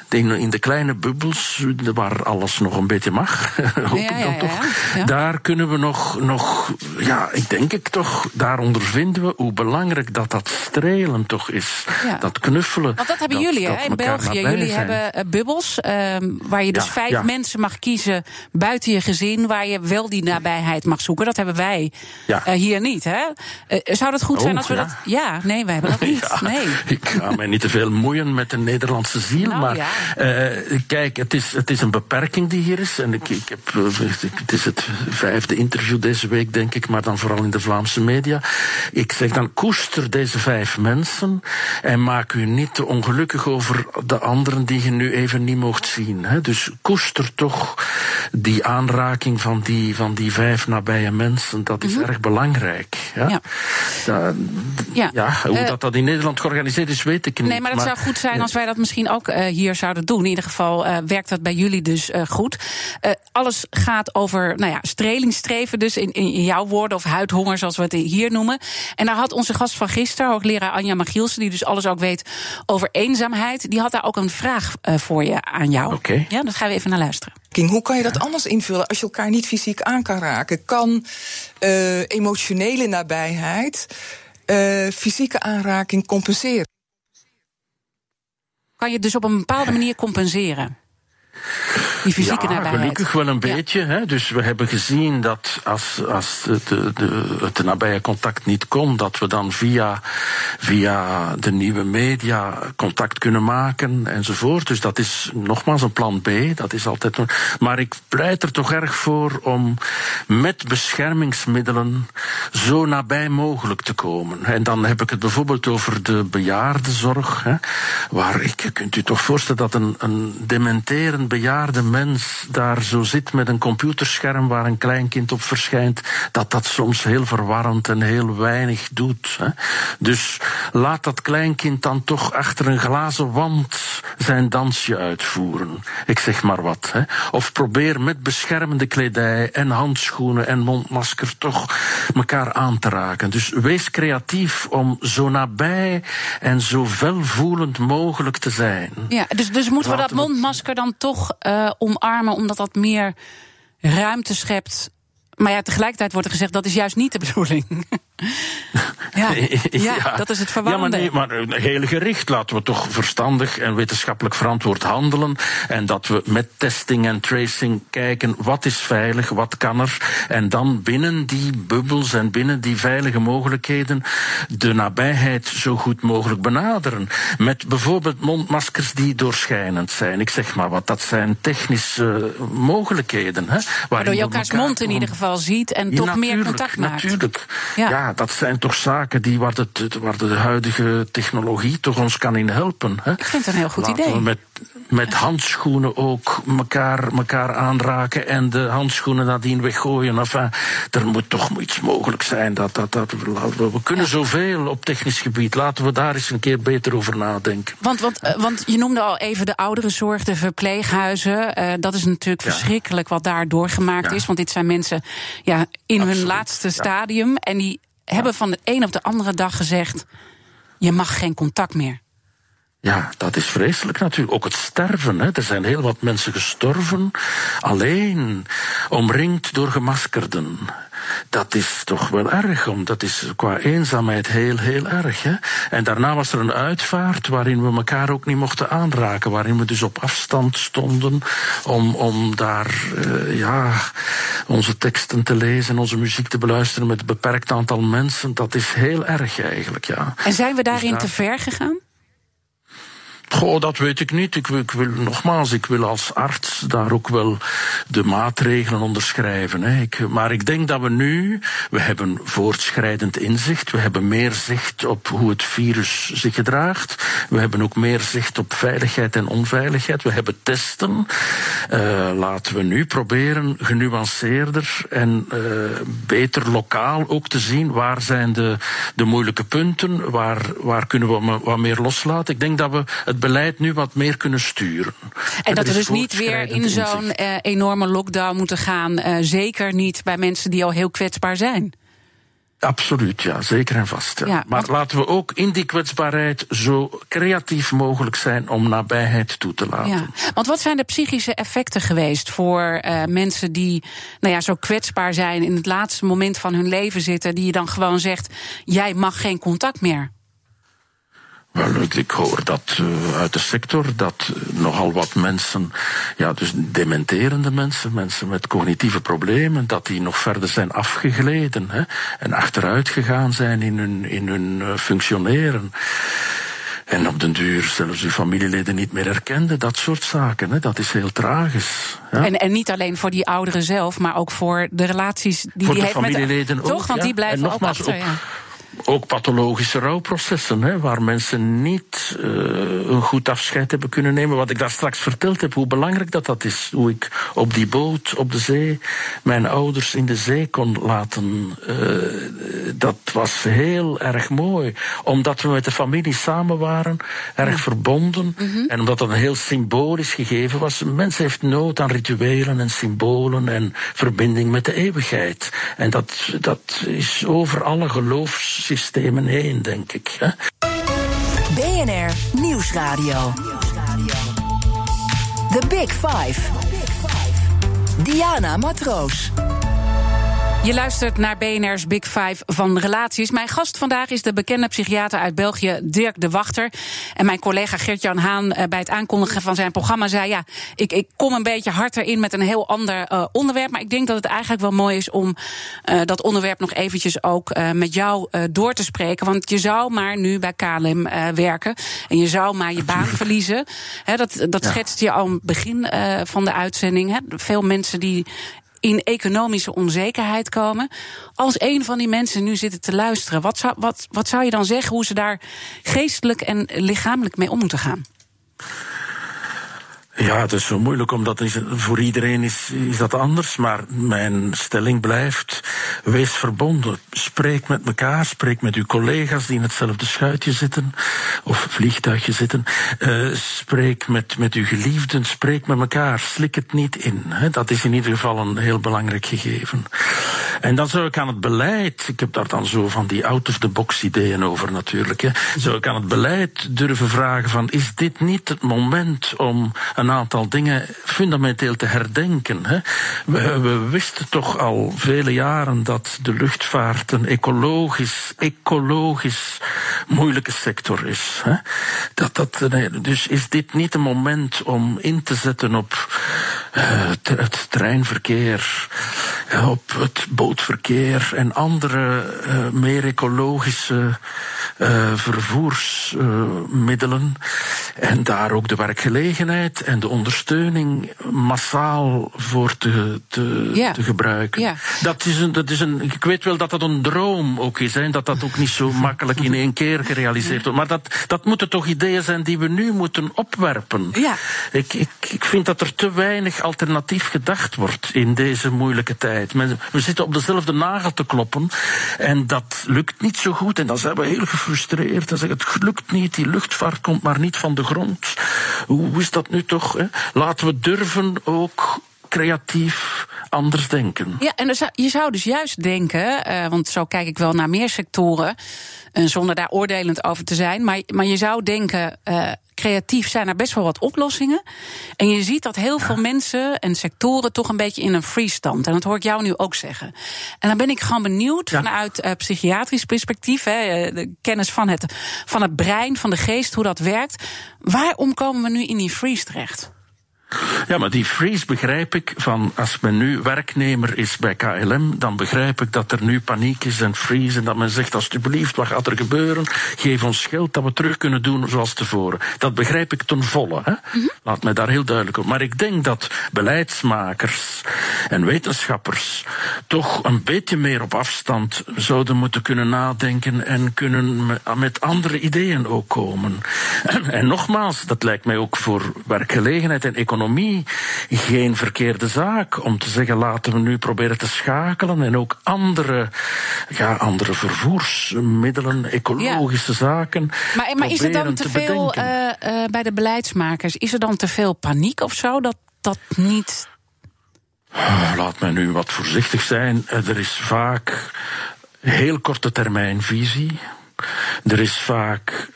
In, in de kleine bubbels, waar alles nog een beetje mag, <laughs> hoop Ja, ik dan ja, toch, daar kunnen we nog, nog, ja, ik denk ik toch, daar ondervinden we hoe belangrijk dat dat strelen toch is. Ja. Dat knuffelen. Want dat hebben dat- jullie hè, in België. Jullie zijn. hebben eh, bubbels, ehm, waar je dus Ja, vijf ja. mensen mag kiezen buiten je gezin, waar je wel die nabijheid mag zoeken. Dat hebben wij eh, hier niet. Hè? Eh, zou dat goed zijn Oh, als we dat. Ja, nee, wij hebben dat <laughs> niet. Nee. Ik ga mij niet te veel moeien met de Nederlandse ziel, Nou, maar kijk, het is, het is een beperking die hier is. En ik, ik heb, het is het vijfde interview deze week, denk ik, maar dan vooral in de Vlaamse media. Ik zeg dan, koester deze vijf mensen en maak u niet te ongelukkig over de anderen die je nu even niet mocht zien. Hè. Dus koester toch die aanraking van die, van die vijf nabije mensen. Dat is erg belangrijk. Ja? Mhm. Ja. Ja, Ja. ja, hoe Eh, dat, dat in Nederland georganiseerd is, weet ik niet. Nee, maar het zou goed zijn als wij dat misschien ook eh, hier zouden doen. In ieder geval eh, werkt dat bij jullie dus goed. Alles gaat over nou ja, strelingsstreven, dus in, in jouw woorden, of huidhonger, zoals we het hier noemen. En daar had onze gast van gisteren, hoogleraar Anja Magielsen, die dus alles ook weet over eenzaamheid, die had daar ook een vraag eh, voor je aan jou. Oké. Ja, daar gaan we even naar luisteren. King, Hoe kan je dat anders invullen als je elkaar niet fysiek aan kan raken? Kan eh, emotionele nabijheid eh, fysieke aanraking compenseren? Kan je het dus op een bepaalde manie compenseren? Die fysieke ja, nabijheid. gelukkig wel een Ja. beetje. Hè? Dus we hebben gezien dat als, als het, de, de, het nabije contact niet kon, dat we dan via, via de nieuwe media contact kunnen maken enzovoort. Dus dat is nogmaals een plan B. Dat is altijd. Maar ik pleit er toch erg voor om met beschermingsmiddelen zo nabij mogelijk te komen. En dan heb ik het bijvoorbeeld over de bejaardenzorg. Hè, waar ik, kunt u toch voorstellen dat een, een dementerend bejaarde mens daar zo zit met een computerscherm waar een kleinkind op verschijnt, dat dat soms heel verwarrend en heel weinig doet. Hè. Dus laat dat kleinkind dan toch achter een glazen wand zijn dansje uitvoeren. Ik zeg maar wat. Hè. Of probeer met beschermende kledij en handschoenen en mondmasker toch elkaar aan te raken. Dus wees creatief om zo nabij en zo welvoelend mogelijk te zijn. Ja, dus, dus moeten we dat mondmasker dan toch eh, omarmen, omdat dat meer ruimte schept maar ja, tegelijkertijd wordt er gezegd dat is juist niet de bedoeling. <laughs> <laughs> ja, ja, dat is het verwarrende. Ja, maar, nee, maar heel gericht laten we toch verstandig en wetenschappelijk verantwoord handelen. En dat we met testing en tracing kijken wat is veilig, wat kan er. En dan binnen die bubbels en binnen die veilige mogelijkheden de nabijheid zo goed mogelijk benaderen. Met bijvoorbeeld mondmaskers die doorschijnend zijn. Ik zeg maar wat, dat zijn technische mogelijkheden. Hè, Waardoor je elkaars mond in ieder geval ziet en toch meer contact maakt. Natuurlijk. Ja. ja. dat zijn toch zaken die waar, het, waar de huidige technologie toch ons kan in helpen. Hè. Ik vind het een heel goed idee. We met, met handschoenen ook elkaar, elkaar aanraken en de handschoenen nadien weggooien. Enfin, er moet toch iets mogelijk zijn. Dat, dat, dat, we kunnen zoveel op technisch gebied. Laten we daar eens een keer beter over nadenken. Want, want, eh, want je noemde al even de ouderenzorg, de verpleeghuizen. Uh, dat is natuurlijk verschrikkelijk wat daar doorgemaakt is. Want dit zijn mensen ja, in hun laatste stadium. En die hebben van de een op de andere dag gezegd: je mag geen contact meer. Ja, dat is vreselijk natuurlijk. Ook het sterven. Hè. Er zijn heel wat mensen gestorven. Alleen omringd door gemaskerden. Dat is toch wel erg, omdat dat is qua eenzaamheid heel, heel erg. Hè? En daarna was er een uitvaart waarin we elkaar ook niet mochten aanraken. Waarin we dus op afstand stonden om, om daar uh, ja, onze teksten te lezen, onze muziek te beluisteren met een beperkt aantal mensen. Dat is heel erg eigenlijk, ja. En zijn we daarin dus te ver gegaan? Goh, dat weet ik niet. Ik ik wil, nogmaals, ik wil als arts daar ook wel de maatregelen onderschrijven. Hè. Ik, maar ik denk dat we nu, we hebben voortschrijdend inzicht, we hebben meer zicht op hoe het virus zich gedraagt, we hebben ook meer zicht op veiligheid en onveiligheid, we hebben testen. Uh, laten we nu proberen genuanceerder en uh, beter lokaal ook te zien waar zijn de, de moeilijke punten, waar, waar kunnen we wat meer loslaten. Ik denk dat we het beleid nu wat meer kunnen sturen. En, dat we dus niet weer in zo'n uh, enorme lockdown moeten gaan. Uh, zeker niet bij mensen die al heel kwetsbaar zijn. Absoluut, ja, zeker en vast. Ja. Ja, maar laten we ook in die kwetsbaarheid zo creatief mogelijk zijn om nabijheid toe te laten. Ja. Want wat zijn de psychische effecten geweest voor uh, mensen die nou ja, zo kwetsbaar zijn, in het laatste moment van hun leven zitten, die je dan gewoon zegt: jij mag geen contact meer? Wel, ik hoor dat uh, uit de sector dat uh, nogal wat mensen, ja, dus dementerende mensen, mensen met cognitieve problemen, dat die nog verder zijn afgegleden hè, en achteruit gegaan zijn in hun, in hun uh, functioneren. En op den duur zelfs uw familieleden niet meer herkenden, dat soort zaken. Hè. Dat is heel tragisch. Ja. En, en niet alleen voor die ouderen zelf, maar ook voor de relaties die voor die de heeft familieleden met de, Toch, ook, want ja. die blijven ook achter. Ook, ja ook pathologische rouwprocessen, hè, waar mensen niet uh, een goed afscheid hebben kunnen nemen. Wat ik daar straks verteld heb, hoe belangrijk dat, dat is. Hoe ik op die boot, op de zee, mijn ouders in de zee kon laten. Uh, dat was heel erg mooi. Omdat we met de familie samen waren, erg ja. verbonden. Mm -hmm. En omdat dat een heel symbolisch gegeven was. Een mens heeft nood aan rituelen en symbolen en verbinding met de eeuwigheid. En dat, dat is over alle geloofs systemen heen, denk ik. Hè? BNR Nieuwsradio. The Big Five. Diana Matroos. Je luistert naar BNR's Big Five van relaties. Mijn gast vandaag is de bekende psychiater uit België, Dirk de Wachter. En mijn collega Gert-Jan Haan bij het aankondigen van zijn programma zei... ja, ik, ik kom een beetje hard erin met een heel ander uh, onderwerp... maar ik denk dat het eigenlijk wel mooi is om uh, dat onderwerp nog eventjes ook uh, met jou door te spreken. Want je zou maar nu bij KLM werken en je zou maar je baan <laughs> verliezen. He, dat dat ja. schetst je al aan het begin van de uitzending. He. Veel mensen die in economische onzekerheid komen. Als een van die mensen nu zitten te luisteren, wat zou, wat, wat zou je dan zeggen hoe ze daar geestelijk en lichamelijk mee om moeten gaan? Ja, het is zo moeilijk, omdat voor iedereen is, is dat anders. Maar mijn stelling blijft, wees verbonden. Spreek met elkaar, spreek met uw collega's die in hetzelfde schuitje zitten, of vliegtuigje zitten. Uh, spreek met, met uw geliefden, spreek met elkaar, slik het niet in. Hè. Dat is in ieder geval een heel belangrijk gegeven. En dan zou ik aan het beleid, ik heb daar dan zo van die out-of-the-box ideeën over natuurlijk, hè, zou ik aan het beleid durven vragen van, is dit niet het moment om een aantal dingen fundamenteel te herdenken? Hè? We, wisten toch al vele jaren dat de luchtvaart een ecologisch, ecologisch moeilijke sector is. Hè? Dat, dat, dus is dit niet een moment om in te zetten op uh, het treinverkeer, op het bootverkeer en andere uh, meer ecologische uh, vervoersmiddelen. En daar ook de werkgelegenheid en de ondersteuning massaal voor te, te, ja. te gebruiken. Ja. Dat is een, dat is een, ik weet wel dat dat een droom ook is, en dat dat ook niet zo makkelijk in één keer gerealiseerd wordt. Maar dat, dat moeten toch ideeën zijn die we nu moeten opwerpen. Ja. Ik, ik, ik vind dat er te weinig alternatief gedacht wordt in deze moeilijke tijd. We zitten op dezelfde nagel te kloppen en dat lukt niet zo goed. En dan zijn we heel gefrustreerd en zeggen het lukt niet, die luchtvaart komt maar niet van de grond. Hoe is dat nu toch? Laten we durven ook creatief anders denken. Ja, en je zou dus juist denken, uh, want zo kijk ik wel naar meer sectoren, zonder daar oordelend over te zijn, maar, maar je zou denken, uh, creatief zijn er best wel wat oplossingen. En je ziet dat heel veel mensen en sectoren toch een beetje in een freestand. En dat hoor ik jou nu ook zeggen. En dan ben ik gewoon benieuwd vanuit psychiatrisch perspectief, hè, de kennis van het, van het brein, van de geest, hoe dat werkt. Waarom komen we nu in die freeze terecht? Ja, maar die freeze begrijp ik van als men nu werknemer is bij KLM, dan begrijp ik dat er nu paniek is en freeze en dat men zegt alsjeblieft, wat gaat er gebeuren? Geef ons geld dat we terug kunnen doen zoals tevoren. Dat begrijp ik ten volle. Hè? Mhm. Laat mij daar heel duidelijk op. Maar ik denk dat beleidsmakers en wetenschappers toch een beetje meer op afstand zouden moeten kunnen nadenken en kunnen met andere ideeën ook komen. <clears throat> En nogmaals, dat lijkt mij ook voor werkgelegenheid en economie geen verkeerde zaak. Om te zeggen, laten we nu proberen te schakelen en ook andere, ja, andere vervoersmiddelen, ecologische zaken. Maar, maar is er dan te, veel uh, uh, bij de beleidsmakers? Is er dan te veel paniek of zo dat dat niet. Oh, laat mij nu wat voorzichtig zijn. Eh, er is vaak heel korte termijn visie. Er is vaak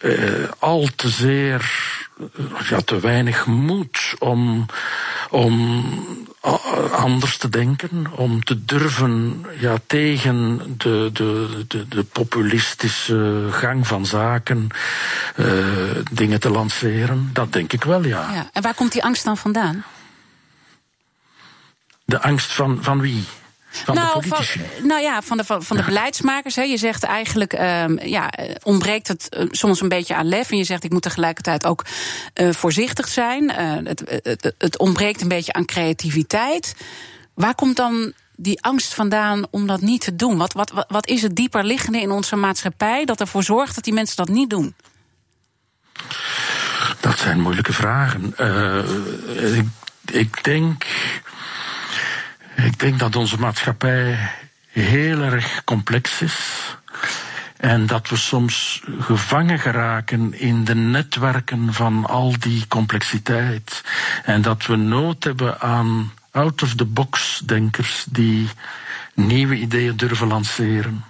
al te zeer ja, te weinig moed om, om anders te denken, om te durven ja, tegen de, de, de, de populistische gang van zaken uh, dingen te lanceren. Dat denk ik wel, ja. ja. En waar komt die angst dan vandaan? De angst van, van wie? Van nou, de politici? Van, nou ja, van de, van, van de beleidsmakers. Hè. Je zegt eigenlijk, um, ja, ontbreekt het uh, soms een beetje aan lef. En je zegt, ik moet tegelijkertijd ook uh, voorzichtig zijn. Uh, het, het, het ontbreekt een beetje aan creativiteit. Waar komt dan die angst vandaan om dat niet te doen? Wat, wat, wat is het dieper liggende in onze maatschappij dat ervoor zorgt dat die mensen dat niet doen? Dat zijn moeilijke vragen. Uh, ik, ik denk ik denk dat onze maatschappij heel erg complex is. En dat we soms gevangen geraken in de netwerken van al die complexiteit. En dat we nood hebben aan out-of-the-box denkers die nieuwe ideeën durven lanceren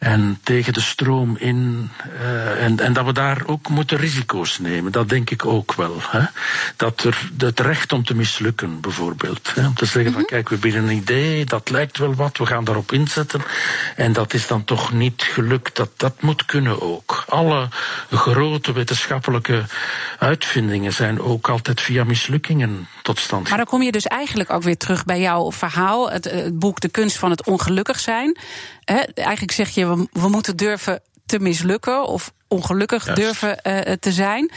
en tegen de stroom in. Uh, en, en dat we daar ook moeten risico's nemen. Dat denk ik ook wel. Hè? Dat er het recht om te mislukken, bijvoorbeeld. Hè? Om te zeggen van mhm. kijk, we bieden een idee, dat lijkt wel wat, we gaan daarop inzetten. En dat is dan toch niet gelukt. Dat, dat moet kunnen ook. Alle grote wetenschappelijke uitvindingen zijn ook altijd via mislukkingen tot stand. Maar dan kom je dus eigenlijk ook weer terug bij jouw verhaal, het, het boek De kunst van het ongelukkig zijn. He, eigenlijk zeg je, we, we, moeten durven te mislukken of ongelukkig durven uh, te zijn.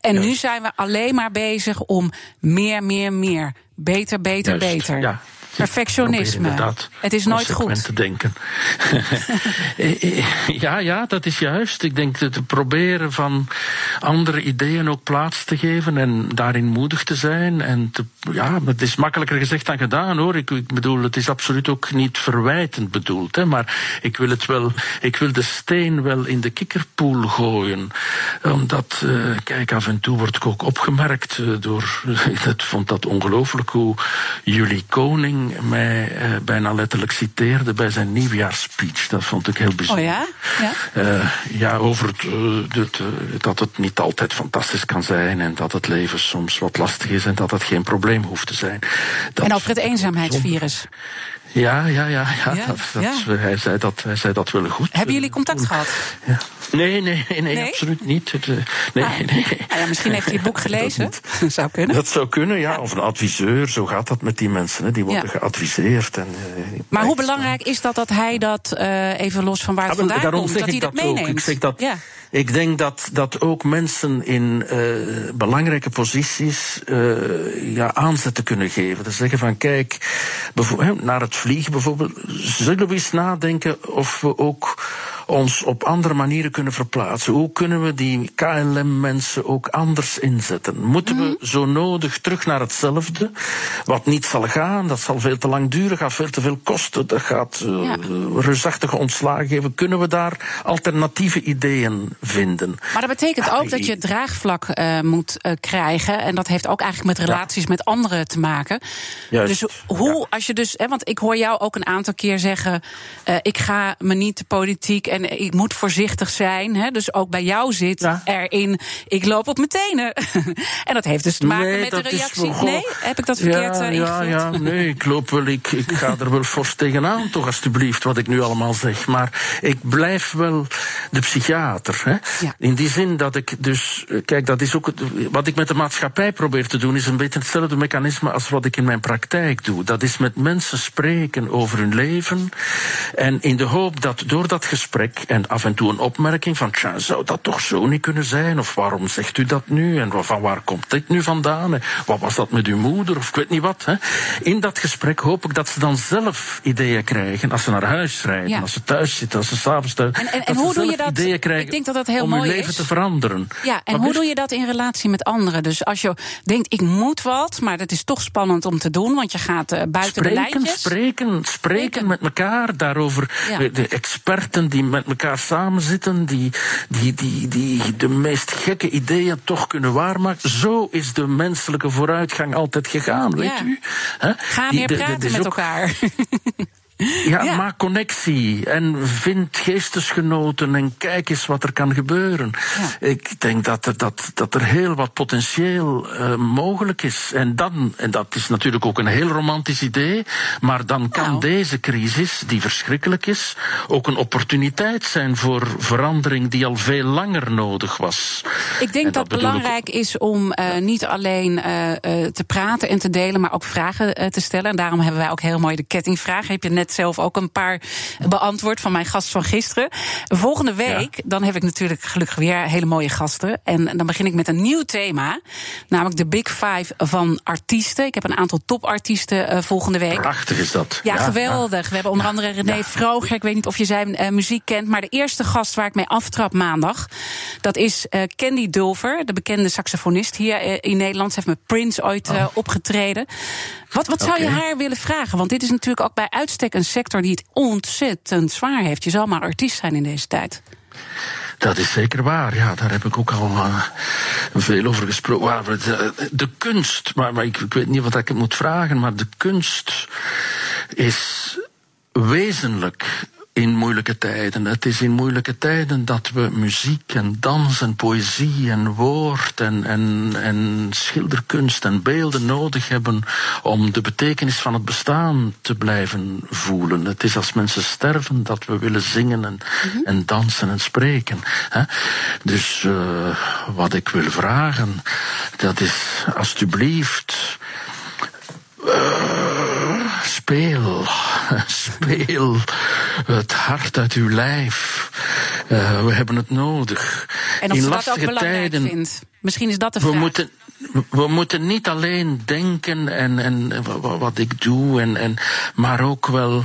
En nu zijn we alleen maar bezig om meer, meer, meer. Beter, beter, Juist. beter. Ja. Perfectionisme. Het is nooit goed. te denken. Eh, <laughs> eh, ja, ja, dat is juist. Ik denk te proberen van andere ideeën ook plaats te geven en daarin moedig te zijn. En te, ja, het is makkelijker gezegd dan gedaan hoor. Ik, ik bedoel, het is absoluut ook niet verwijtend bedoeld. Hè, maar ik wil het wel, ik wil de steen wel in de kikkerpoel gooien. Omdat, uh, kijk, af en toe word ik ook opgemerkt uh, door. <laughs> ik vond dat ongelooflijk hoe jullie koning mij uh, bijna letterlijk citeerde bij zijn nieuwjaarsspeech. Dat vond ik heel bijzonder. Oh ja? Ja, uh, ja over het, het, dat het niet altijd fantastisch kan zijn en dat het leven soms wat lastig is en dat het geen probleem hoeft te zijn. Dat, en over het eenzaamheidsvirus. Ja, ja, ja. ja, ja, dat, dat, ja. Hij, zei dat, hij zei dat wel goed. Hebben jullie contact gehad? Ja. Nee, nee, nee, nee, absoluut niet. Het, nee, ah, nee. Ah, ja, misschien heeft hij het boek <laughs> gelezen. Dat zou kunnen. Dat zou kunnen, ja. Of een adviseur, zo gaat dat met die mensen. Hè. Die worden geadviseerd. En, uh, maar hoe belangrijk is dat dat hij dat, uh, even los van waar het vandaan daarom komt, dat hij dat ook. meeneemt? Ik zeg dat, ja. Ik denk dat, dat ook mensen in uh, belangrijke posities uh, ja, aanzetten kunnen geven. Dus zeggen van kijk, naar het vliegen bijvoorbeeld. Zullen we eens nadenken of we ook ons op andere manieren kunnen verplaatsen? Hoe kunnen we die KLM-mensen ook anders inzetten? Moeten we zo nodig terug naar hetzelfde? Wat niet zal gaan, dat zal veel te lang duren, gaat veel te veel kosten, dat gaat uh, ja. reusachtige ontslagen geven. Kunnen we daar alternatieve ideeën vinden? Maar dat betekent ook dat je draagvlak uh, moet uh, krijgen. En dat heeft ook eigenlijk met relaties ja. met anderen te maken. Juist, dus hoe, ja. als je dus, hè, want ik hoor jou ook een aantal keer zeggen: ik ga me niet de politiek en ik moet voorzichtig zijn. Hè? Dus ook bij jou zit ja. erin, ik loop op mijn tenen. <laughs> en dat heeft dus te maken nee, met de reactie. Nee, heb ik dat verkeerd ja, ja, ja, nee, ik loop wel, ik, ik ga er wel fors tegenaan, toch alstublieft, wat ik nu allemaal zeg. Maar ik blijf wel de psychiater. Hè? Ja. In die zin dat ik dus, kijk, dat is ook het, wat ik met de maatschappij probeer te doen, is een beetje hetzelfde mechanisme als wat ik in mijn praktijk doe. Dat is met mensen spreken over hun leven. En in de hoop dat door dat gesprek en af en toe een opmerking van, tja, zou dat toch zo niet kunnen zijn? Of waarom zegt u dat nu? En van waar komt dit nu vandaan? En wat was dat met uw moeder? Of ik weet niet wat. Hè? In dat gesprek hoop ik dat ze dan zelf ideeën krijgen als ze naar huis rijden, Ja. als ze thuis zitten, als ze s'avonds thuis. En, en, en hoe doe je dat? Ideeën krijgen Ik denk dat dat heel om mooi hun leven is. te veranderen. Ja, en hoe is- doe je dat in relatie met anderen? Dus als je denkt, ik moet wat, maar dat is toch spannend om te doen, want je gaat uh, buiten de Spreken, lijntjes. spreken, spreken, Spreken. met elkaar daarover. Ja. De- De experten die met elkaar samenzitten, die, die, die, die de meest gekke ideeën toch kunnen waarmaken. Zo is de menselijke vooruitgang altijd gegaan, weet Ja. u? Ga Die- meer de- de- praten is met elkaar. <laughs> Ja, Ja. maak connectie en vind geestesgenoten en kijk eens wat er kan gebeuren. Ja. Ik denk dat er, dat, dat er heel wat potentieel eh, mogelijk is. En dan, en dat is natuurlijk ook een heel romantisch idee, maar dan kan Nou. deze crisis, die verschrikkelijk is, ook een opportuniteit zijn voor verandering die al veel langer nodig was. Ik denk En dat het ik- belangrijk is om eh, niet alleen eh, te praten en te delen, maar ook vragen te stellen. En daarom hebben wij ook heel mooi de kettingvraag. Heb je net zelf ook een paar beantwoord van mijn gast van gisteren. Volgende week, dan heb ik natuurlijk gelukkig weer hele mooie gasten. En dan begin ik met een nieuw thema, namelijk de Big Five van artiesten. Ik heb een aantal topartiesten eh, volgende week. Prachtig is dat. Ja, geweldig. We hebben onder andere René Vroger. Ik weet niet of je zijn eh, muziek kent. Maar de eerste gast waar ik mee aftrap maandag... dat is eh, Candy Dulver, de bekende saxofonist hier in Nederland. Ze heeft met Prince ooit eh, opgetreden. Wat, wat zou je haar willen vragen? Want dit is natuurlijk ook bij uitstek een sector... die het ontzettend zwaar heeft. Je zal maar artiest zijn in deze tijd. Dat is zeker waar, ja. Daar heb ik ook al eh, veel over gesproken. De, de kunst, maar, maar ik, ik weet niet wat ik moet vragen, maar de kunst is wezenlijk in moeilijke tijden. Het is in moeilijke tijden dat we muziek en dans en poëzie en woord en, en, en schilderkunst en beelden nodig hebben om de betekenis van het bestaan te blijven voelen. Het is als mensen sterven dat we willen zingen en, en dansen en spreken. Hè? Dus uh, wat ik wil vragen, dat is alstublieft. Speel, speel het hart uit uw lijf. Uh, we hebben het nodig. En of In dat lastige tijden, vindt. Misschien is dat de we vraag. moeten, we moeten niet alleen denken en, en wa- wat ik doe, en, en, maar ook wel.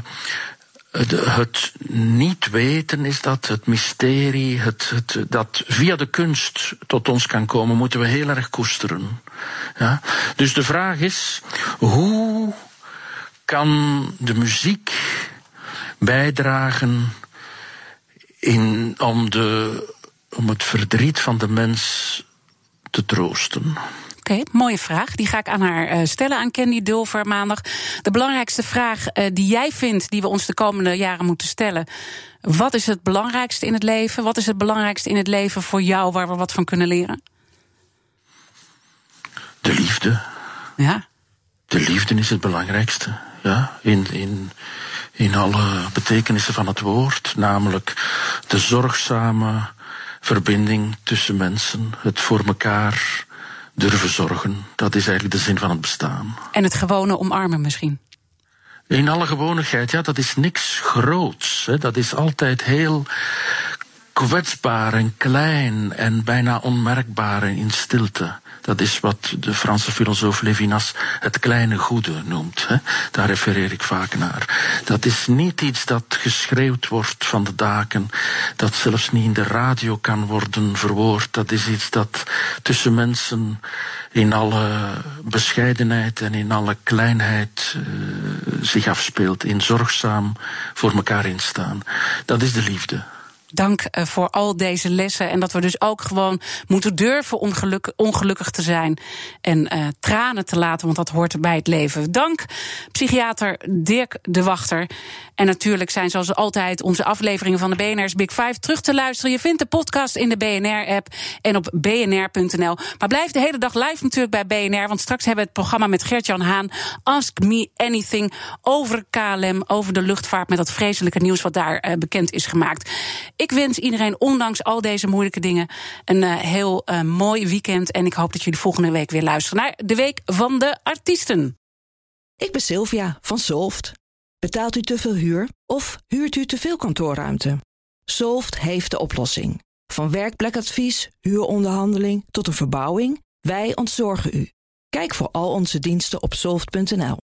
Het, het niet weten is dat, het mysterie, het, het, dat via de kunst tot ons kan komen, moeten we heel erg koesteren. Ja? Dus de vraag is, hoe kan de muziek bijdragen in, om, de, om het verdriet van de mens te troosten? Oké, mooie vraag. Die ga ik aan haar uh, stellen, aan Candy Dulver maandag. De belangrijkste vraag uh, die jij vindt, die we ons de komende jaren moeten stellen. Wat is het belangrijkste in het leven? Wat is het belangrijkste in het leven voor jou waar we wat van kunnen leren? De liefde. Ja. De liefde is het belangrijkste. Ja, in, in, in alle betekenissen van het woord. Namelijk de zorgzame verbinding tussen mensen. Het voor elkaar durven zorgen. Dat is eigenlijk de zin van het bestaan. En het gewone omarmen misschien? In alle gewonigheid, ja, dat is niks groots. Hè. Dat is altijd heel kwetsbaar en klein en bijna onmerkbaar in stilte. Dat is wat de Franse filosoof Levinas het kleine goede noemt. Hè. Daar refereer ik vaak naar. Dat is niet iets dat geschreeuwd wordt van de daken, dat zelfs niet in de radio kan worden verwoord. Dat is iets dat tussen mensen in alle bescheidenheid en in alle kleinheid uh, zich afspeelt, in zorgzaam voor elkaar instaan. Dat is de liefde. Dank uh, voor al deze lessen. En dat we dus ook gewoon moeten durven ongeluk, ongelukkig te zijn. En uh, tranen te laten, want dat hoort bij het leven. Dank, psychiater Dirk de Wachter. En natuurlijk zijn zoals altijd onze afleveringen van de BNR's Big Five terug te luisteren. Je vindt de podcast in de BNR-app en op bnr.nl. Maar blijf de hele dag live natuurlijk bij BNR. Want straks hebben we het programma met Gert-Jan Haan. Ask Me Anything over KLM, over de luchtvaart... met dat vreselijke nieuws wat daar uh, bekend is gemaakt. Ik wens iedereen, ondanks al deze moeilijke dingen, een uh, heel uh, mooi weekend. En ik hoop dat jullie volgende week weer luisteren naar de Week van de Artiesten. Ik ben Sylvia van Solft. Betaalt u te veel huur of huurt u te veel kantoorruimte? Solft heeft de oplossing. Van werkplekadvies, huuronderhandeling tot een verbouwing, wij ontzorgen u. Kijk voor al onze diensten op soft.nl.